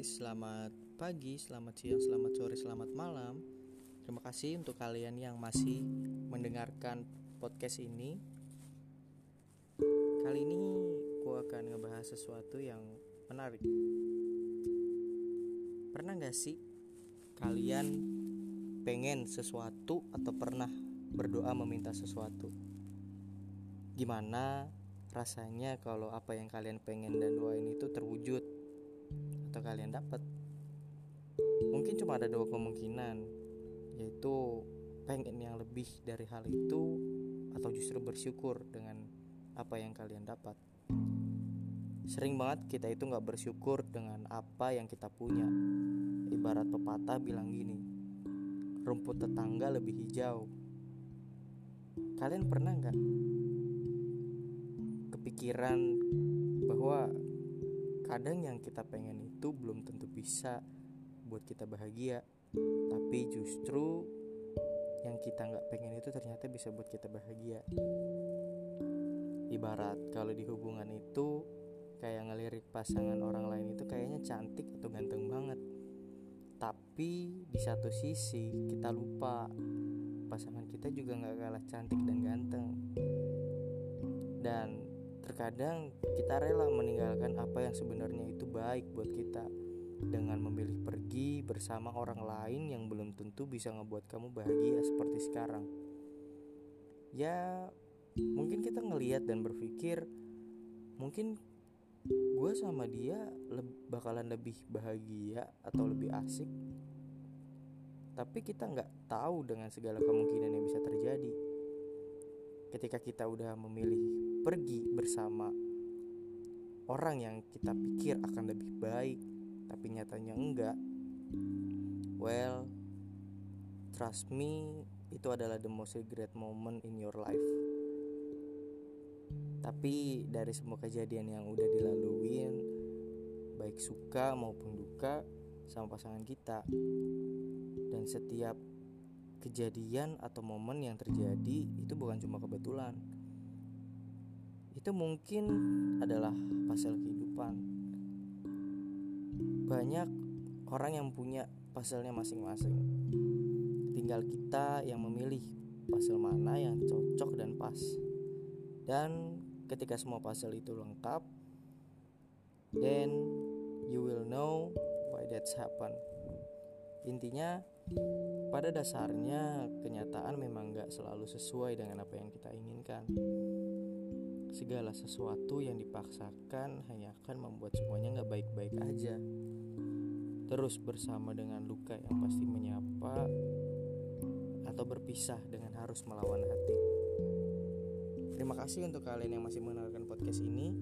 guys, selamat pagi, selamat siang, selamat sore, selamat malam. Terima kasih untuk kalian yang masih mendengarkan podcast ini. Kali ini gue akan ngebahas sesuatu yang menarik. Pernah gak sih kalian pengen sesuatu atau pernah berdoa meminta sesuatu? Gimana rasanya kalau apa yang kalian pengen dan doain itu terwujud? Atau kalian dapat. Mungkin cuma ada dua kemungkinan yaitu pengen yang lebih dari hal itu atau justru bersyukur dengan apa yang kalian dapat. Sering banget kita itu nggak bersyukur dengan apa yang kita punya. Ibarat pepatah bilang gini rumput tetangga lebih hijau. Kalian pernah nggak kepikiran bahwa kadang yang kita pengen itu belum tentu bisa buat kita bahagia. Tapi justru yang kita nggak pengen itu ternyata bisa buat kita bahagia. Ibarat kalau di hubungan itu kayak ngelirik pasangan orang lain itu kayaknya cantik atau ganteng banget. Tapi di satu sisi kita lupa pasangan kita juga nggak kalah cantik dan ganteng. Dan Terkadang kita rela meninggalkan apa yang sebenarnya itu baik buat kita dengan memilih pergi bersama orang lain yang belum tentu bisa ngebuat kamu bahagia seperti sekarang. Ya, mungkin kita ngeliat dan berpikir mungkin gue sama dia bakalan lebih bahagia atau lebih asik. Tapi kita nggak tahu dengan segala kemungkinan yang bisa terjadi. Ketika kita udah memilih pergi bersama orang yang kita pikir akan lebih baik tapi nyatanya enggak. Well trust me itu adalah the most regret moment in your life. Tapi dari semua kejadian yang udah dilaluin baik suka maupun duka sama pasangan kita dan setiap kejadian atau momen yang terjadi itu bukan cuma kebetulan itu mungkin adalah pasal kehidupan. Banyak orang yang punya pasalnya masing-masing. Tinggal kita yang memilih pasal mana yang cocok dan pas. Dan ketika semua pasal itu lengkap, then you will know why that's happen. Intinya, pada dasarnya kenyataan memang gak selalu sesuai dengan apa yang kita inginkan. Segala sesuatu yang dipaksakan hanya akan membuat semuanya nggak baik-baik aja. Terus bersama dengan luka yang pasti menyapa atau berpisah dengan harus melawan hati. Terima kasih untuk kalian yang masih mendengarkan podcast ini.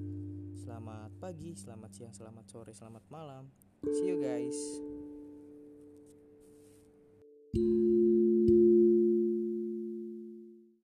Selamat pagi, selamat siang, selamat sore, selamat malam. See you guys.